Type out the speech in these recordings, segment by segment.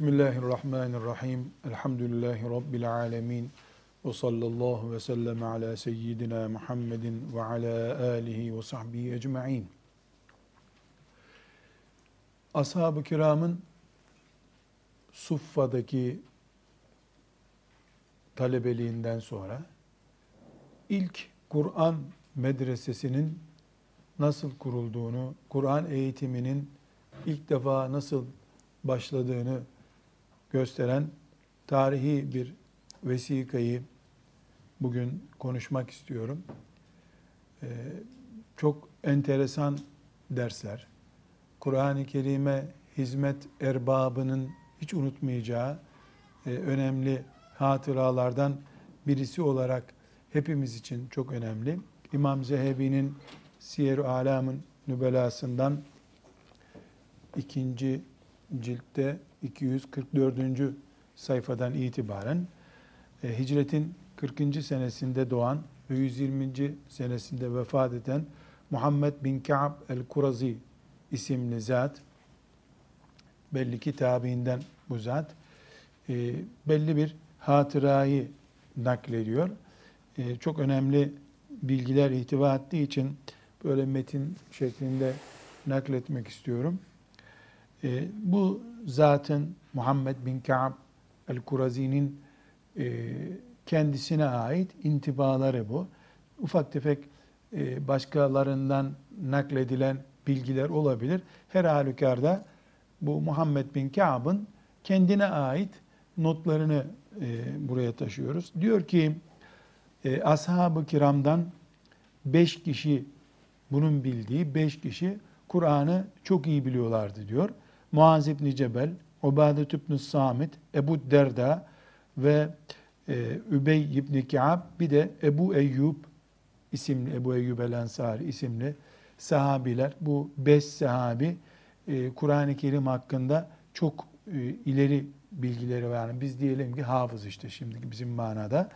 Bismillahirrahmanirrahim. Elhamdülillahi Rabbil alemin. Ve sallallahu ve sellem ala seyyidina Muhammedin ve ala alihi ve sahbihi ecma'in. Ashab-ı kiramın Suffa'daki talebeliğinden sonra ilk Kur'an medresesinin nasıl kurulduğunu, Kur'an eğitiminin ilk defa nasıl başladığını gösteren tarihi bir vesikayı bugün konuşmak istiyorum. Ee, çok enteresan dersler. Kur'an-ı Kerim'e hizmet erbabının hiç unutmayacağı e, önemli hatıralardan birisi olarak hepimiz için çok önemli. İmam Zehebi'nin Siyer-i Alam'ın nübelasından ikinci ciltte 244. sayfadan itibaren e, hicretin 40. senesinde doğan ve 120. senesinde vefat eden Muhammed bin Ka'b el-Kurazi isimli zat belli ki tabiinden bu zat e, belli bir hatırayı naklediyor. E, çok önemli bilgiler ihtiva ettiği için böyle metin şeklinde nakletmek istiyorum. E, bu zatın Muhammed bin Ka'b el-Kurazi'nin e, kendisine ait intibaları bu. Ufak tefek e, başkalarından nakledilen bilgiler olabilir. Her halükarda bu Muhammed bin Ka'b'ın kendine ait notlarını e, buraya taşıyoruz. Diyor ki e, ashab-ı kiramdan beş kişi bunun bildiği beş kişi Kur'an'ı çok iyi biliyorlardı diyor. Muaz İbni Cebel, Ubadet İbni Samit, Ebu Derda ve e, Übey İbni Ka'b bir de Ebu Eyyub isimli, Ebu Eyyub el Ensari isimli sahabiler. Bu beş sahabi e, Kur'an-ı Kerim hakkında çok e, ileri bilgileri var. Yani biz diyelim ki hafız işte şimdiki bizim manada.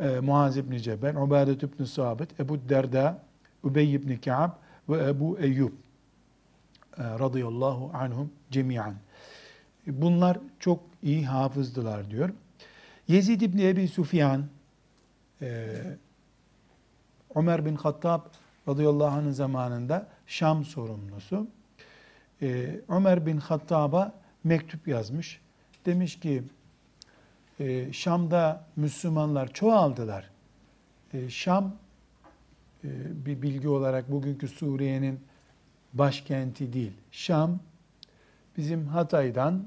E, Muaz İbni Cebel, Ubadet İbni Sabit, Ebu Derda, Übey İbni Ka'b ve Ebu Eyyub radıyallahu anhum cemiyen. Bunlar çok iyi hafızdılar diyor. Yezid İbni Ebi Sufyan, e, Ömer bin Hattab radıyallahu anh'ın zamanında Şam sorumlusu. E, Ömer bin Hattab'a mektup yazmış. Demiş ki Şam'da Müslümanlar çoğaldılar. Şam bir bilgi olarak bugünkü Suriye'nin başkenti değil. Şam bizim Hatay'dan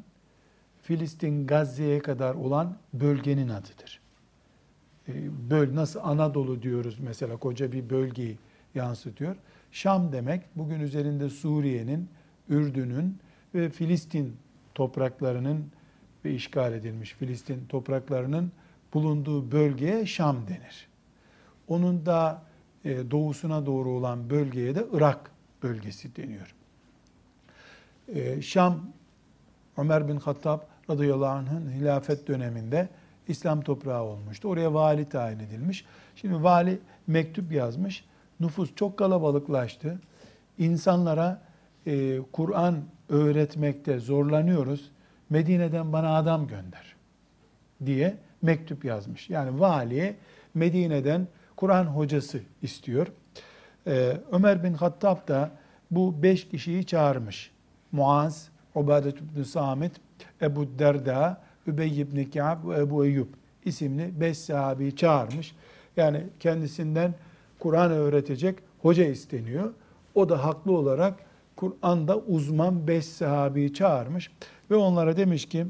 Filistin Gazze'ye kadar olan bölgenin adıdır. Ee, böl nasıl Anadolu diyoruz mesela koca bir bölgeyi yansıtıyor. Şam demek bugün üzerinde Suriye'nin, Ürdün'ün ve Filistin topraklarının ve işgal edilmiş Filistin topraklarının bulunduğu bölgeye Şam denir. Onun da e, doğusuna doğru olan bölgeye de Irak bölgesi deniyor. Ee, Şam, Ömer bin Hattab radıyallahu anh'ın hilafet döneminde İslam toprağı olmuştu. Oraya vali tayin edilmiş. Şimdi vali mektup yazmış. Nüfus çok kalabalıklaştı. İnsanlara e, Kur'an öğretmekte zorlanıyoruz. Medine'den bana adam gönder diye mektup yazmış. Yani valiye Medine'den Kur'an hocası istiyor. Ee, Ömer bin Hattab da bu beş kişiyi çağırmış. Muaz, Ubadet ibn Samit, Ebu Derda, Übey ibn Ka'b ve Ebu Eyyub isimli beş sahabeyi çağırmış. Yani kendisinden Kur'an öğretecek hoca isteniyor. O da haklı olarak Kur'an'da uzman beş sahabeyi çağırmış ve onlara demiş ki,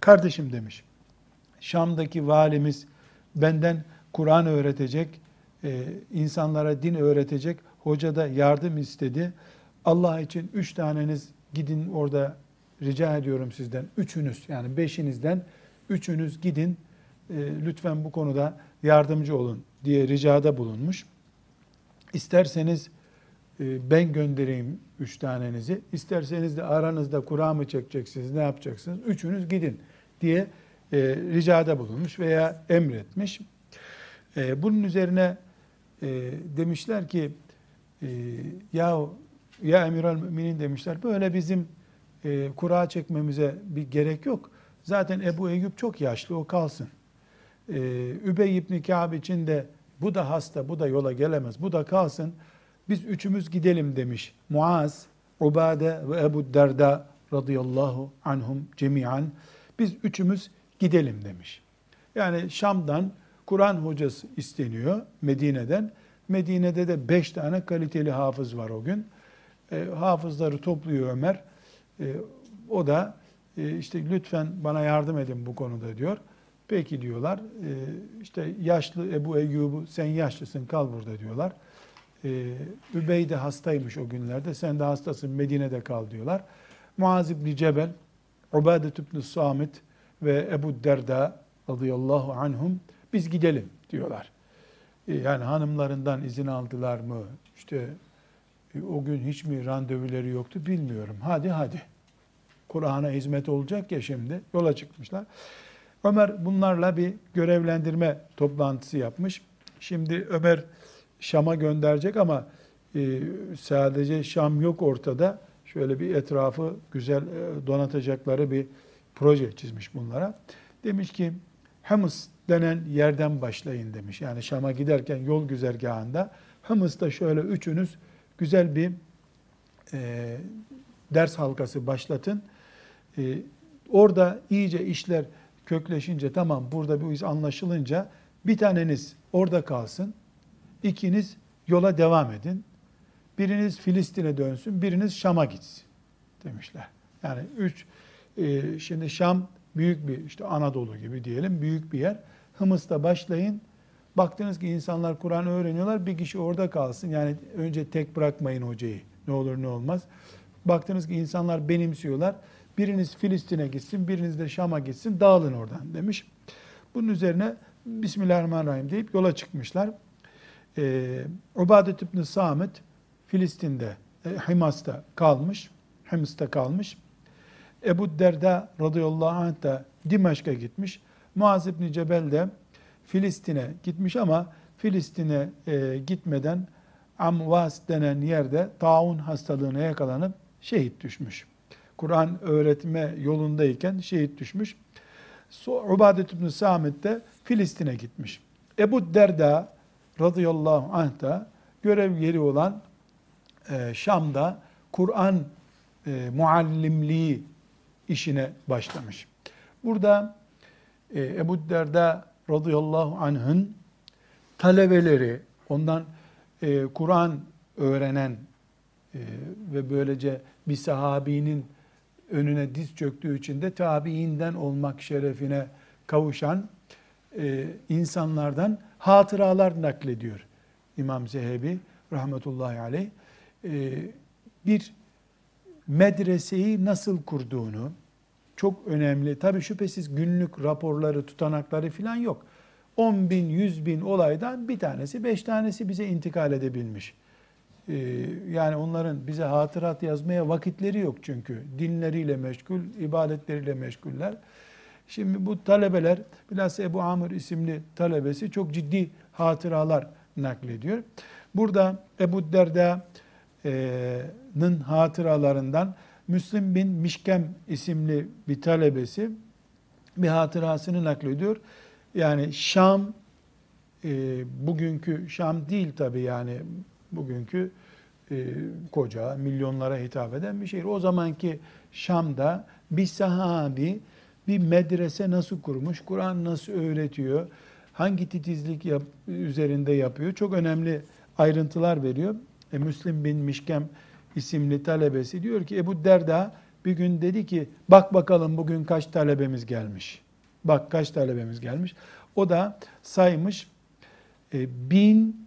kardeşim demiş, Şam'daki valimiz benden Kur'an öğretecek e, insanlara din öğretecek hoca da yardım istedi. Allah için üç taneniz gidin orada rica ediyorum sizden. Üçünüz yani beşinizden üçünüz gidin e, lütfen bu konuda yardımcı olun diye ricada bulunmuş. İsterseniz e, ben göndereyim üç tanenizi. İsterseniz de aranızda kura mı çekeceksiniz, ne yapacaksınız? Üçünüz gidin diye e, ricada bulunmuş veya emretmiş. E, bunun üzerine e, demişler ki e, ya ya Emirül Müminin demişler böyle bizim e, kura çekmemize bir gerek yok. Zaten Ebu Eyyub çok yaşlı, o kalsın. E, Übey ibn Kâb için de bu da hasta, bu da yola gelemez, bu da kalsın. Biz üçümüz gidelim demiş. Muaz, Ubade ve Ebu Derda radıyallahu anhum cemiyan. Biz üçümüz gidelim demiş. Yani Şam'dan Kur'an hocası isteniyor Medine'den. Medine'de de beş tane kaliteli hafız var o gün. E, hafızları topluyor Ömer. E, o da e, işte lütfen bana yardım edin bu konuda diyor. Peki diyorlar. E, işte yaşlı Ebu Eyyub'u sen yaşlısın kal burada diyorlar. E, Übey de hastaymış o günlerde. Sen de hastasın Medine'de kal diyorlar. Muaz İbni Cebel, Ubadet İbni Samit ve Ebu Derda radıyallahu anhum biz gidelim diyorlar. E, yani hanımlarından izin aldılar mı? İşte e, o gün hiç mi randevuları yoktu bilmiyorum. Hadi hadi. Kur'an'a hizmet olacak ya şimdi. Yola çıkmışlar. Ömer bunlarla bir görevlendirme toplantısı yapmış. Şimdi Ömer Şam'a gönderecek ama e, sadece Şam yok ortada. Şöyle bir etrafı güzel donatacakları bir proje çizmiş bunlara. Demiş ki Hımız denen yerden başlayın demiş. Yani Şam'a giderken yol güzergahında Hımız'da şöyle üçünüz güzel bir e, ders halkası başlatın. E, orada iyice işler kökleşince tamam burada bu iş anlaşılınca bir taneniz orada kalsın. ikiniz yola devam edin. Biriniz Filistin'e dönsün, biriniz Şam'a gitsin demişler. Yani üç, e, şimdi Şam büyük bir işte Anadolu gibi diyelim büyük bir yer. Hımıs'ta başlayın. Baktınız ki insanlar Kur'an öğreniyorlar. Bir kişi orada kalsın. Yani önce tek bırakmayın hocayı. Ne olur ne olmaz. Baktınız ki insanlar benimsiyorlar. Biriniz Filistin'e gitsin, biriniz de Şam'a gitsin. Dağılın oradan demiş. Bunun üzerine Bismillahirrahmanirrahim deyip yola çıkmışlar. Ee, Ubadet İbni Samit Filistin'de, e, Himas'ta kalmış. Himas'ta kalmış. Ebu Derda radıyallahu anh da Dimaşk'a gitmiş. Muaz İbni Cebel de Filistin'e gitmiş ama Filistin'e e, gitmeden Amvas denen yerde taun hastalığına yakalanıp şehit düşmüş. Kur'an öğretme yolundayken şehit düşmüş. Ubadet İbni Samit de Filistin'e gitmiş. Ebu Derda radıyallahu anh da görev yeri olan e, Şam'da Kur'an e, muallimliği işine başlamış. Burada e, Ebu Derda radıyallahu anh'ın talebeleri, ondan e, Kur'an öğrenen e, ve böylece bir sahabinin önüne diz çöktüğü için de tabiinden olmak şerefine kavuşan e, insanlardan hatıralar naklediyor İmam Zehebi rahmetullahi aleyh. E, bir medreseyi nasıl kurduğunu, çok önemli. Tabi şüphesiz günlük raporları, tutanakları falan yok. 10 bin, 100 bin olaydan bir tanesi, beş tanesi bize intikal edebilmiş. Ee, yani onların bize hatırat yazmaya vakitleri yok çünkü. Dinleriyle meşgul, ibadetleriyle meşguller. Şimdi bu talebeler, bilhassa Ebu Amr isimli talebesi çok ciddi hatıralar naklediyor. Burada Ebu Derda'nın hatıralarından Müslim bin Mişkem isimli bir talebesi bir hatırasını naklediyor. Yani Şam, e, bugünkü Şam değil tabi yani bugünkü e, koca, milyonlara hitap eden bir şehir. O zamanki Şam'da bir sahabi bir medrese nasıl kurmuş, Kur'an nasıl öğretiyor, hangi titizlik yap, üzerinde yapıyor çok önemli ayrıntılar veriyor. E, Müslim bin Mişkem isimli talebesi diyor ki Ebu Derda bir gün dedi ki bak bakalım bugün kaç talebemiz gelmiş. Bak kaç talebemiz gelmiş. O da saymış e, bin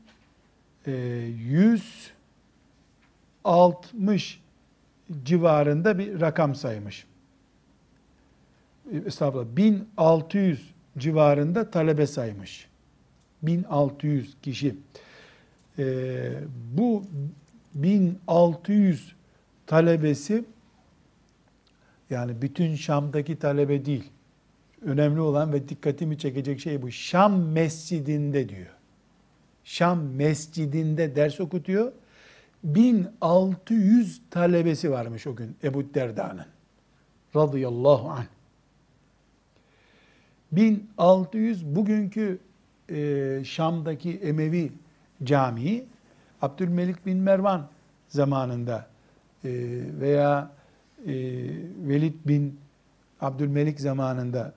e, yüz altmış civarında bir rakam saymış. E, estağfurullah 1600 civarında talebe saymış. 1600 kişi. Ee, bu 1600 talebesi yani bütün Şam'daki talebe değil. Önemli olan ve dikkatimi çekecek şey bu. Şam mescidinde diyor. Şam mescidinde ders okutuyor. 1600 talebesi varmış o gün Ebu Derda'nın. radıyallahu anh. 1600 bugünkü e, Şam'daki Emevi Camii Abdülmelik bin Mervan zamanında e, veya e, Velid bin Abdülmelik zamanında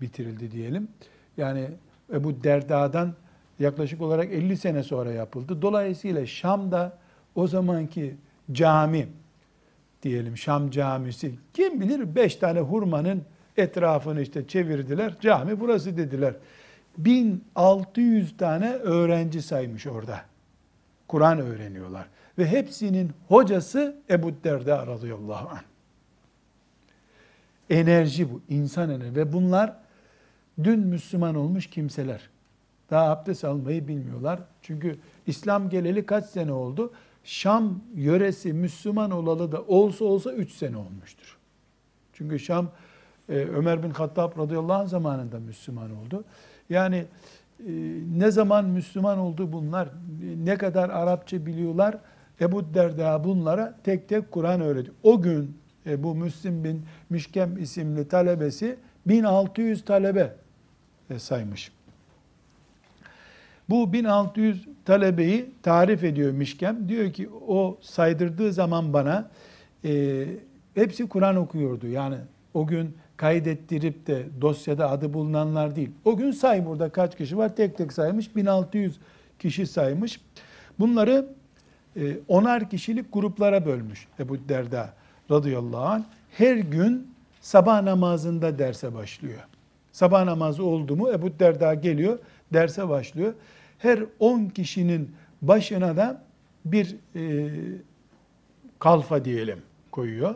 bitirildi diyelim. Yani Ebu Derda'dan yaklaşık olarak 50 sene sonra yapıldı. Dolayısıyla Şam'da o zamanki cami diyelim Şam camisi kim bilir 5 tane hurmanın etrafını işte çevirdiler. Cami burası dediler. 1600 tane öğrenci saymış orada. Kur'an öğreniyorlar. Ve hepsinin hocası Ebu Derda radıyallahu anh. Enerji bu, insan enerji. Ve bunlar dün Müslüman olmuş kimseler. Daha abdest almayı bilmiyorlar. Çünkü İslam geleli kaç sene oldu? Şam yöresi Müslüman olalı da olsa olsa 3 sene olmuştur. Çünkü Şam e, Ömer bin Hattab radıyallahu anh zamanında Müslüman oldu. Yani ne zaman Müslüman oldu bunlar, ne kadar Arapça biliyorlar, Ebu Derda bunlara tek tek Kur'an öğretiyor. O gün e, bu Müslim bin Mişkem isimli talebesi 1600 talebe saymış. Bu 1600 talebeyi tarif ediyor Mişkem. Diyor ki o saydırdığı zaman bana e, hepsi Kur'an okuyordu. Yani o gün kaydettirip de dosyada adı bulunanlar değil. O gün say burada kaç kişi var tek tek saymış. 1600 kişi saymış. Bunları e, onar kişilik gruplara bölmüş Ebu Derda radıyallahu anh. Her gün sabah namazında derse başlıyor. Sabah namazı oldu mu Ebu Derda geliyor, derse başlıyor. Her 10 kişinin başına da bir e, kalfa diyelim koyuyor.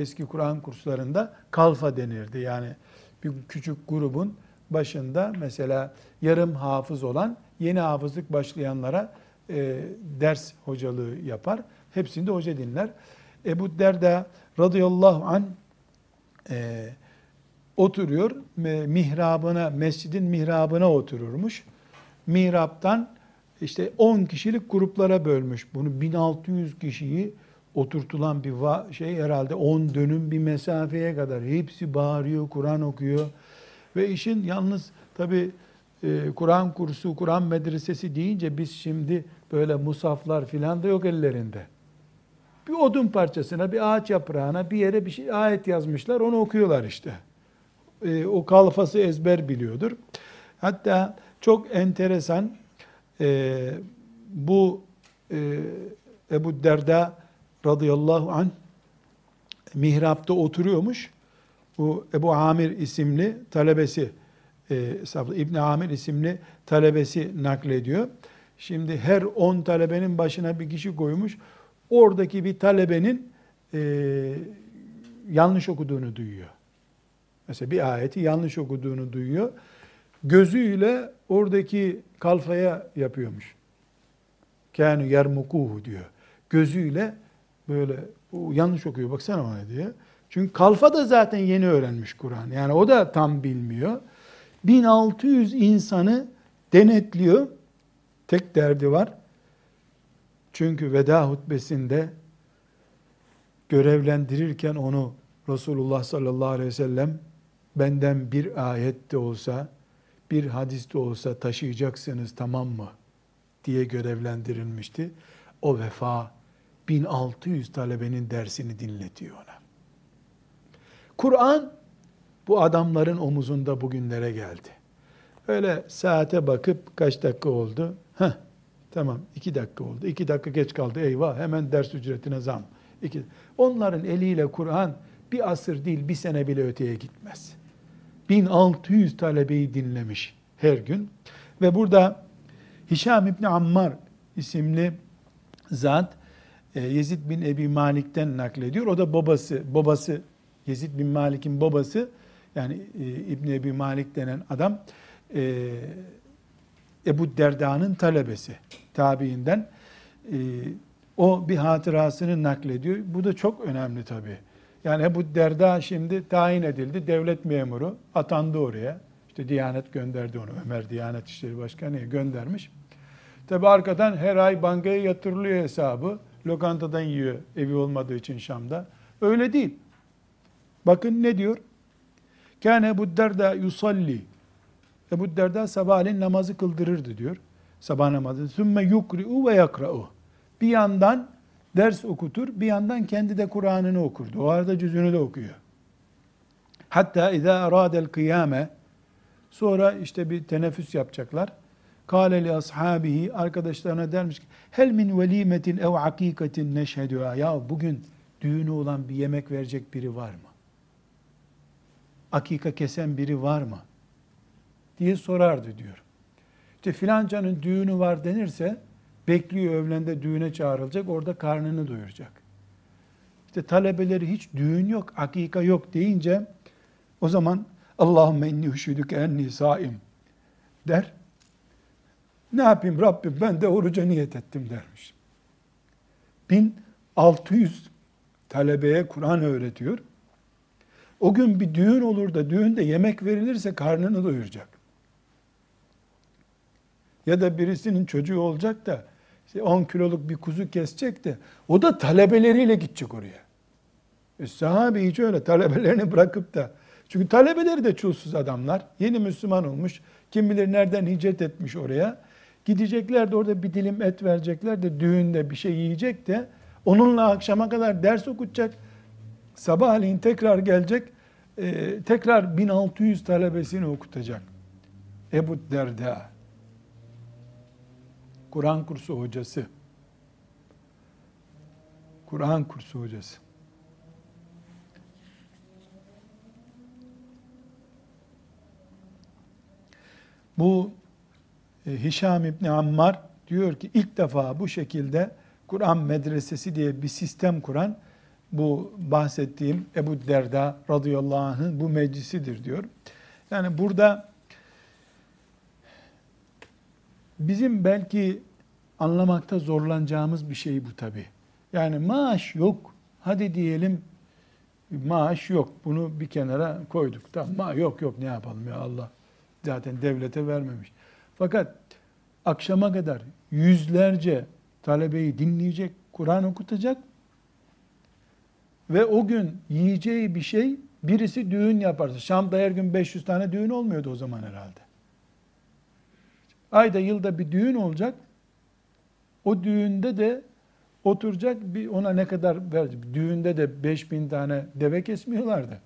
Eski Kur'an kurslarında kalfa denirdi. Yani bir küçük grubun başında mesela yarım hafız olan yeni hafızlık başlayanlara e, ders hocalığı yapar. Hepsinde hoca dinler. Ebu Derda radıyallahu an e, oturuyor mihrabına, mescidin mihrabına otururmuş. Mihraptan işte 10 kişilik gruplara bölmüş. Bunu 1600 kişiyi oturtulan bir şey herhalde 10 dönüm bir mesafeye kadar hepsi bağırıyor, Kur'an okuyor. Ve işin yalnız tabi e, Kur'an kursu, Kur'an medresesi deyince biz şimdi böyle musaflar filan da yok ellerinde. Bir odun parçasına, bir ağaç yaprağına bir yere bir şey ayet yazmışlar, onu okuyorlar işte. E, o kalfası ezber biliyordur. Hatta çok enteresan e, bu e, Ebu Derda radıyallahu an mihrapta oturuyormuş. Bu Ebu Amir isimli talebesi e, İbn Amir isimli talebesi naklediyor. Şimdi her on talebenin başına bir kişi koymuş. Oradaki bir talebenin e, yanlış okuduğunu duyuyor. Mesela bir ayeti yanlış okuduğunu duyuyor. Gözüyle oradaki kalfaya yapıyormuş. Kânü yermukuhu diyor. Gözüyle böyle yanlış okuyor baksana ona diye. Çünkü kalfa da zaten yeni öğrenmiş Kur'an. Yani o da tam bilmiyor. 1600 insanı denetliyor. Tek derdi var. Çünkü veda hutbesinde görevlendirirken onu Resulullah sallallahu aleyhi ve sellem benden bir ayet de olsa, bir hadis de olsa taşıyacaksınız tamam mı? diye görevlendirilmişti. O vefa 1600 talebenin dersini dinletiyor ona. Kur'an bu adamların omuzunda bugünlere geldi. Öyle saate bakıp kaç dakika oldu? Heh, tamam iki dakika oldu. İki dakika geç kaldı eyvah hemen ders ücretine zam. İki. Onların eliyle Kur'an bir asır değil bir sene bile öteye gitmez. 1600 talebeyi dinlemiş her gün. Ve burada Hişam İbni Ammar isimli zat Yezid bin Ebi Malik'ten naklediyor. O da babası, babası Yezid bin Malik'in babası yani e, İbn Ebi Malik denen adam e, Ebu Derda'nın talebesi tabiinden. O bir hatırasını naklediyor. Bu da çok önemli tabii. Yani Ebu Derda şimdi tayin edildi. Devlet memuru atandı oraya. İşte Diyanet gönderdi onu. Ömer Diyanet İşleri Başkanı göndermiş. Tabi arkadan her ay bankaya yatırılıyor hesabı. Lokantadan yiyor evi olmadığı için Şam'da. Öyle değil. Bakın ne diyor? Kâne Ebu Derda yusalli. Ebu Derda sabahleyin namazı kıldırırdı diyor. Sabah namazı. Sümme yukri'u ve yakra'u. Bir yandan ders okutur, bir yandan kendi de Kur'an'ını okurdu. O arada cüzünü de okuyor. Hatta izâ arâdel kıyâme sonra işte bir teneffüs yapacaklar. Kâle li ashabihi arkadaşlarına dermiş ki hel min velimetin ev hakikatin neşhedüha. Ya bugün düğünü olan bir yemek verecek biri var mı? Akika kesen biri var mı? diye sorardı diyor. İşte filancanın düğünü var denirse bekliyor evlende düğüne çağrılacak orada karnını doyuracak. İşte talebeleri hiç düğün yok, akika yok deyince o zaman Allahümme inni hüşüdüke enni saim der. Ne yapayım Rabbim ben de oruca niyet ettim dermiş. 1600 talebeye Kur'an öğretiyor. O gün bir düğün olur da düğünde yemek verilirse karnını doyuracak. Ya da birisinin çocuğu olacak da işte 10 kiloluk bir kuzu kesecek de o da talebeleriyle gidecek oraya. E, sahabe hiç öyle talebelerini bırakıp da çünkü talebeleri de çulsuz adamlar. Yeni Müslüman olmuş. Kim bilir nereden hicret etmiş oraya. Gidecekler de orada bir dilim et verecekler de düğünde bir şey yiyecek de onunla akşama kadar ders okutacak. Sabahleyin tekrar gelecek. E, tekrar 1600 talebesini okutacak. Ebu Derda. Kur'an kursu hocası. Kur'an kursu hocası. Bu Hişam İbni Ammar diyor ki ilk defa bu şekilde Kur'an medresesi diye bir sistem kuran bu bahsettiğim Ebu Derda radıyallahu anh'ın bu meclisidir diyor. Yani burada bizim belki anlamakta zorlanacağımız bir şey bu tabi. Yani maaş yok. Hadi diyelim maaş yok. Bunu bir kenara koyduk. Tamam ma yok yok ne yapalım ya Allah zaten devlete vermemiş. Fakat akşama kadar yüzlerce talebeyi dinleyecek, Kur'an okutacak ve o gün yiyeceği bir şey birisi düğün yaparsa. Şam'da her gün 500 tane düğün olmuyordu o zaman herhalde. Ayda yılda bir düğün olacak. O düğünde de oturacak bir ona ne kadar verecek. Düğünde de 5000 tane deve kesmiyorlardı.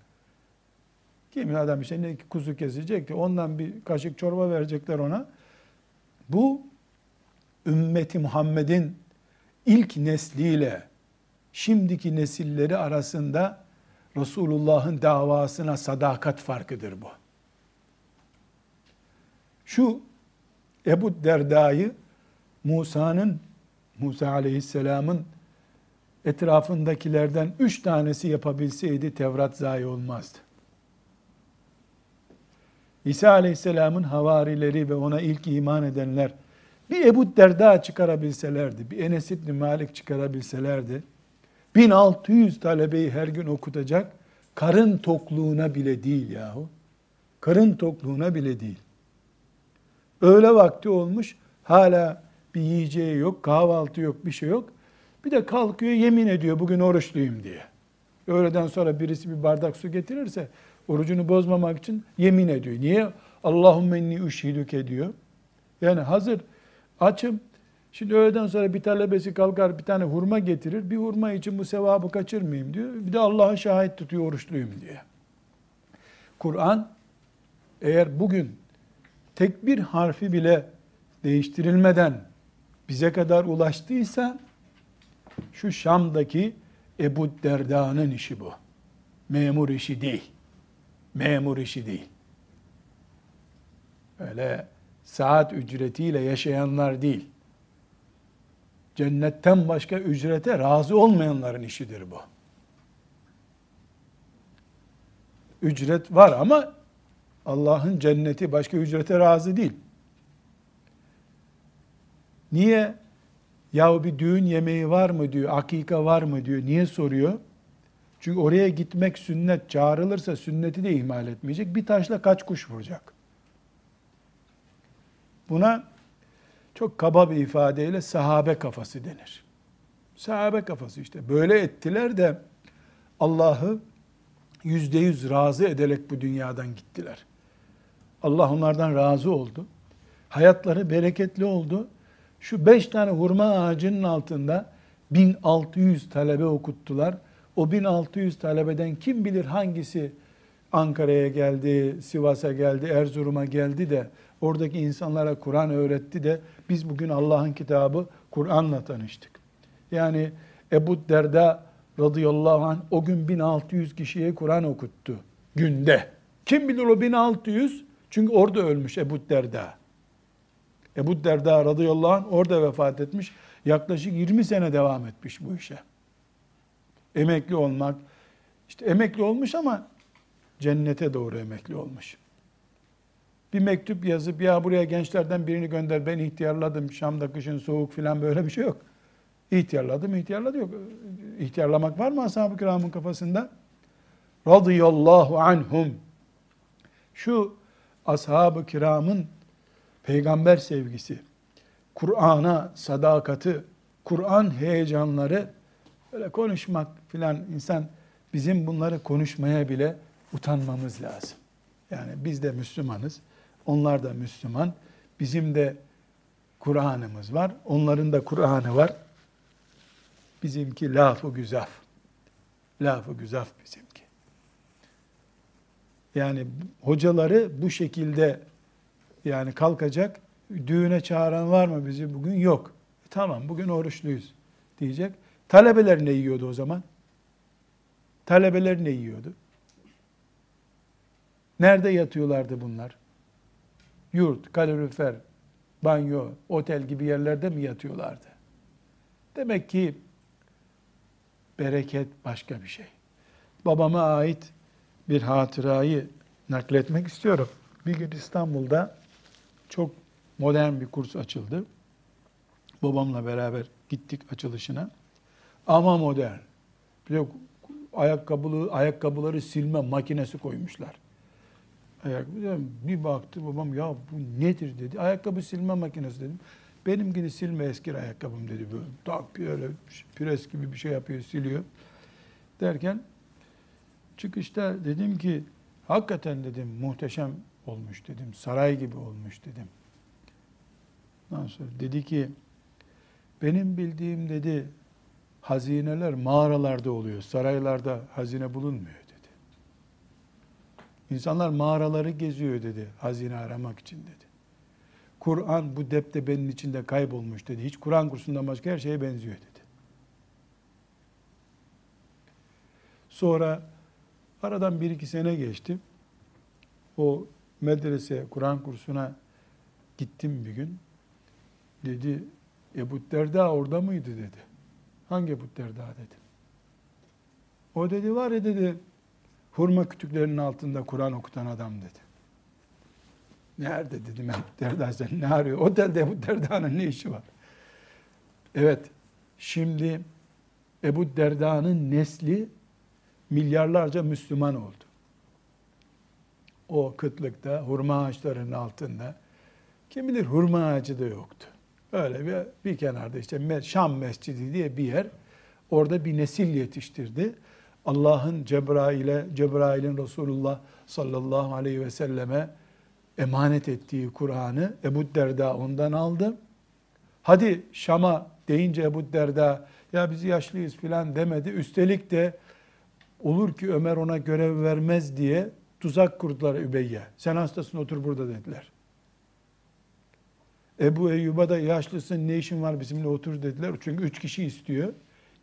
Kimi adam işte ne kuzu kesecekti. Ondan bir kaşık çorba verecekler ona. Bu ümmeti Muhammed'in ilk nesliyle şimdiki nesilleri arasında Resulullah'ın davasına sadakat farkıdır bu. Şu Ebu Derda'yı Musa'nın, Musa aleyhisselamın etrafındakilerden üç tanesi yapabilseydi Tevrat zayi olmazdı. İsa aleyhisselamın havarileri ve ona ilk iman edenler bir Ebu Derda çıkarabilselerdi, bir Enes İbni Malik çıkarabilselerdi, 1600 talebeyi her gün okutacak, karın tokluğuna bile değil yahu. Karın tokluğuna bile değil. Öğle vakti olmuş, hala bir yiyeceği yok, kahvaltı yok, bir şey yok. Bir de kalkıyor yemin ediyor bugün oruçluyum diye. Öğleden sonra birisi bir bardak su getirirse orucunu bozmamak için yemin ediyor. Niye? Allahümme inni üşhidüke diyor. Yani hazır açım. Şimdi öğleden sonra bir talebesi kalkar bir tane hurma getirir. Bir hurma için bu sevabı kaçırmayayım diyor. Bir de Allah'a şahit tutuyor oruçluyum diye. Kur'an eğer bugün tek bir harfi bile değiştirilmeden bize kadar ulaştıysa şu Şam'daki Ebu Derda'nın işi bu. Memur işi değil. Memur işi değil. Öyle saat ücretiyle yaşayanlar değil. Cennetten başka ücrete razı olmayanların işidir bu. Ücret var ama Allah'ın cenneti başka ücrete razı değil. Niye? Yahu bir düğün yemeği var mı diyor, akika var mı diyor. Niye soruyor? Çünkü oraya gitmek sünnet, çağrılırsa sünneti de ihmal etmeyecek. Bir taşla kaç kuş vuracak? Buna çok kaba bir ifadeyle sahabe kafası denir. Sahabe kafası işte. Böyle ettiler de Allah'ı yüzde yüz razı ederek bu dünyadan gittiler. Allah onlardan razı oldu. Hayatları bereketli oldu. Şu beş tane hurma ağacının altında 1600 talebe okuttular. O 1600 talebeden kim bilir hangisi Ankara'ya geldi, Sivas'a geldi, Erzurum'a geldi de oradaki insanlara Kur'an öğretti de biz bugün Allah'ın kitabı Kur'an'la tanıştık. Yani Ebu Derda radıyallahu anh o gün 1600 kişiye Kur'an okuttu günde. Kim bilir o 1600? Çünkü orada ölmüş Ebu Derda. Ebu Derda radıyallahu anh orada vefat etmiş. Yaklaşık 20 sene devam etmiş bu işe. Emekli olmak, işte emekli olmuş ama cennete doğru emekli olmuş. Bir mektup yazıp ya buraya gençlerden birini gönder ben ihtiyarladım Şam'da kışın soğuk filan böyle bir şey yok. İhtiyarladım, ihtiyarladı yok. İhtiyarlamak var mı ashab-ı kiramın kafasında? Radıyallahu anhum. Şu ashab-ı kiramın peygamber sevgisi, Kur'an'a sadakati, Kur'an heyecanları böyle konuşmak filan insan bizim bunları konuşmaya bile utanmamız lazım. Yani biz de Müslümanız, onlar da Müslüman. Bizim de Kur'an'ımız var, onların da Kur'an'ı var. Bizimki lafı güzaf. Lafı güzaf bizimki. Yani hocaları bu şekilde yani kalkacak, düğüne çağıran var mı bizi bugün? Yok. E tamam bugün oruçluyuz diyecek. Talebeler ne yiyordu o zaman? Talebeler ne yiyordu? Nerede yatıyorlardı bunlar? Yurt, kalorifer, banyo, otel gibi yerlerde mi yatıyorlardı? Demek ki bereket başka bir şey. Babama ait bir hatırayı nakletmek istiyorum. Bir gün İstanbul'da çok modern bir kurs açıldı. Babamla beraber gittik açılışına. Ama modern. Bir de ayakkabılı, ayakkabıları silme makinesi koymuşlar. Ayakkabı, bir baktı babam ya bu nedir dedi. Ayakkabı silme makinesi dedim. Benimkini silme eski ayakkabım dedi. Böyle tak böyle pres gibi bir şey yapıyor, siliyor. Derken çıkışta dedim ki hakikaten dedim muhteşem olmuş dedim. Saray gibi olmuş dedim. Ondan sonra dedi ki benim bildiğim dedi hazineler mağaralarda oluyor. Saraylarda hazine bulunmuyor dedi. İnsanlar mağaraları geziyor dedi hazine aramak için dedi. Kur'an bu deptebenin içinde kaybolmuş dedi. Hiç Kur'an kursundan başka her şeye benziyor dedi. Sonra aradan bir iki sene geçti. O medrese, Kur'an kursuna gittim bir gün. Dedi, Ebu Derda orada mıydı dedi. Hangi Ebu Derda dedim. O dedi var ya dedi, hurma kütüklerinin altında Kur'an okutan adam dedi. Nerede dedim Ebu Derda sen ne arıyor? Otelde Ebu Derda'nın ne işi var? Evet, şimdi Ebu Derda'nın nesli milyarlarca Müslüman oldu. O kıtlıkta, hurma ağaçlarının altında. Kim bilir hurma ağacı da yoktu. Öyle bir, bir kenarda işte Şam Mescidi diye bir yer. Orada bir nesil yetiştirdi. Allah'ın Cebrail'e, Cebrail'in Resulullah sallallahu aleyhi ve selleme emanet ettiği Kur'an'ı Ebu Derda ondan aldı. Hadi Şam'a deyince Ebu Derda ya biz yaşlıyız filan demedi. Üstelik de olur ki Ömer ona görev vermez diye tuzak kurdular Übeyye. Sen hastasın otur burada dediler. Ebu Eyyub'a da yaşlısın ne işin var bizimle otur dediler. Çünkü üç kişi istiyor.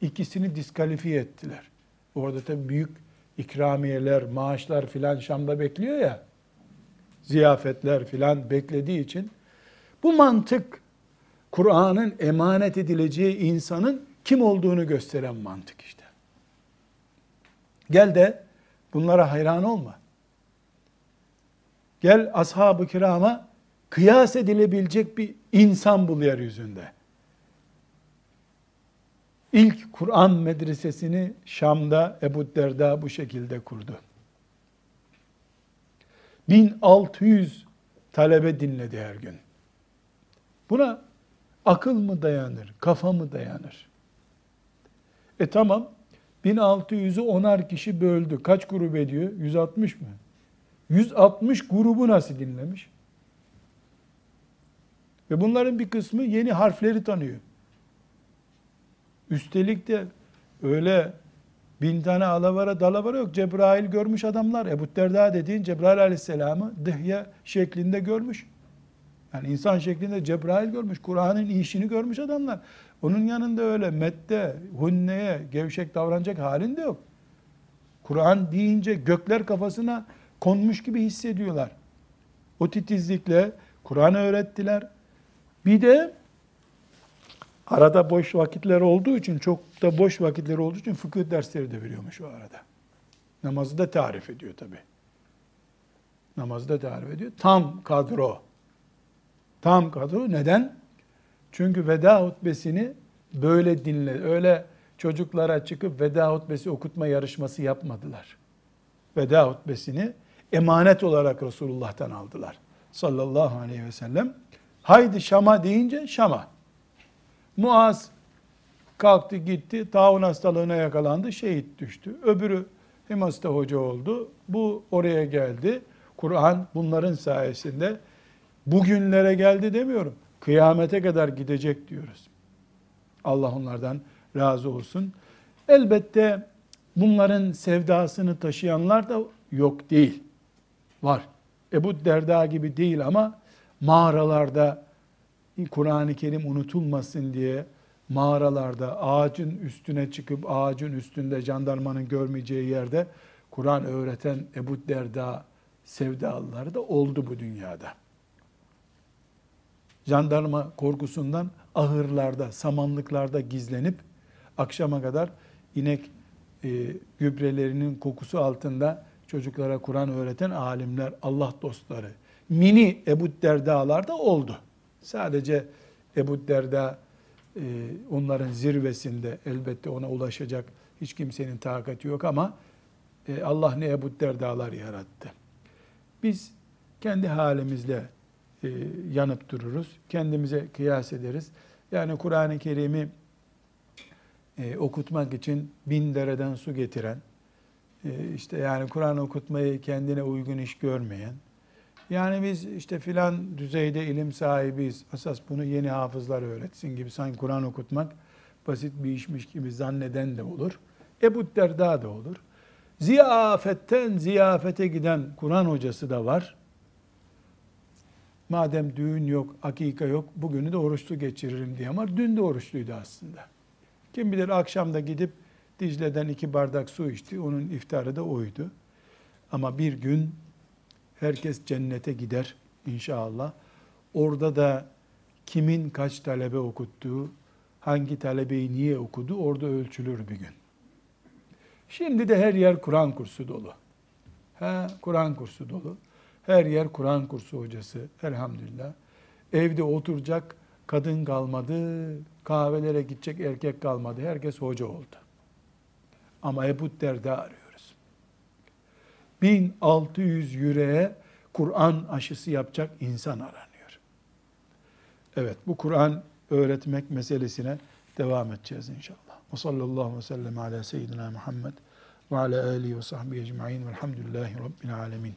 İkisini diskalifiye ettiler. Orada tabii büyük ikramiyeler, maaşlar filan Şam'da bekliyor ya. Ziyafetler filan beklediği için bu mantık Kur'an'ın emanet edileceği insanın kim olduğunu gösteren mantık işte. Gel de bunlara hayran olma. Gel ashab-ı kirama kıyas edilebilecek bir insan bul yeryüzünde. İlk Kur'an medresesini Şam'da Ebu Derda bu şekilde kurdu. 1600 talebe dinledi her gün. Buna akıl mı dayanır, kafa mı dayanır? E tamam, 1600'ü onar kişi böldü. Kaç grup ediyor? 160 mı? 160 grubu nasıl dinlemiş? Ve bunların bir kısmı yeni harfleri tanıyor. Üstelik de öyle bin tane alavara dalavara yok. Cebrail görmüş adamlar. Ebu Derda dediğin Cebrail aleyhisselamı dıhya şeklinde görmüş. Yani insan şeklinde Cebrail görmüş. Kur'an'ın işini görmüş adamlar. Onun yanında öyle mette, hunneye, gevşek davranacak halinde yok. Kur'an deyince gökler kafasına konmuş gibi hissediyorlar. O titizlikle Kur'an'ı öğrettiler. Bir de arada boş vakitler olduğu için, çok da boş vakitler olduğu için fıkıh dersleri de veriyormuş o arada. Namazı da tarif ediyor tabi. Namazı da tarif ediyor. Tam kadro. Tam kadro. Neden? Çünkü veda hutbesini böyle dinle. Öyle çocuklara çıkıp veda hutbesi okutma yarışması yapmadılar. Veda hutbesini emanet olarak Resulullah'tan aldılar. Sallallahu aleyhi ve sellem. Haydi Şam'a deyince Şam'a. Muaz kalktı gitti, taun hastalığına yakalandı, şehit düştü. Öbürü Himas'ta hoca oldu. Bu oraya geldi. Kur'an bunların sayesinde bugünlere geldi demiyorum. Kıyamete kadar gidecek diyoruz. Allah onlardan razı olsun. Elbette bunların sevdasını taşıyanlar da yok değil. Var. Ebu Derda gibi değil ama mağaralarda Kur'an-ı Kerim unutulmasın diye mağaralarda ağacın üstüne çıkıp ağacın üstünde jandarmanın görmeyeceği yerde Kur'an öğreten Ebu Derda sevdalıları da oldu bu dünyada. Jandarma korkusundan ahırlarda, samanlıklarda gizlenip akşama kadar inek e, gübrelerinin kokusu altında çocuklara Kur'an öğreten alimler, Allah dostları, mini Ebu Derdalar da oldu. Sadece Ebu Derda e, onların zirvesinde elbette ona ulaşacak hiç kimsenin takati yok ama e, Allah ne Ebu Derdalar yarattı. Biz kendi halimizle e, yanıp dururuz. Kendimize kıyas ederiz. Yani Kur'an-ı Kerim'i e, okutmak için bin dereden su getiren, işte yani Kur'an okutmayı kendine uygun iş görmeyen, yani biz işte filan düzeyde ilim sahibiyiz, esas bunu yeni hafızlar öğretsin gibi sanki Kur'an okutmak basit bir işmiş gibi zanneden de olur. Ebu Derda da olur. Ziyafetten ziyafete giden Kur'an hocası da var. Madem düğün yok, akika yok, bugünü de oruçlu geçiririm diye ama dün de oruçluydu aslında. Kim bilir akşamda gidip Dicle'den iki bardak su içti, onun iftarı da oydu. Ama bir gün herkes cennete gider inşallah. Orada da kimin kaç talebe okuttuğu, hangi talebeyi niye okudu orada ölçülür bir gün. Şimdi de her yer Kur'an kursu dolu. Ha, Kur'an kursu dolu. Her yer Kur'an kursu hocası elhamdülillah. Evde oturacak kadın kalmadı, kahvelere gidecek erkek kalmadı. Herkes hoca oldu. Ama Ebu Derda arıyoruz. 1600 yüreğe Kur'an aşısı yapacak insan aranıyor. Evet bu Kur'an öğretmek meselesine devam edeceğiz inşallah. Ve sallallahu aleyhi ve sellem ala seyyidina Muhammed ve ala alihi ve sahbihi ecma'in velhamdülillahi rabbil alemin.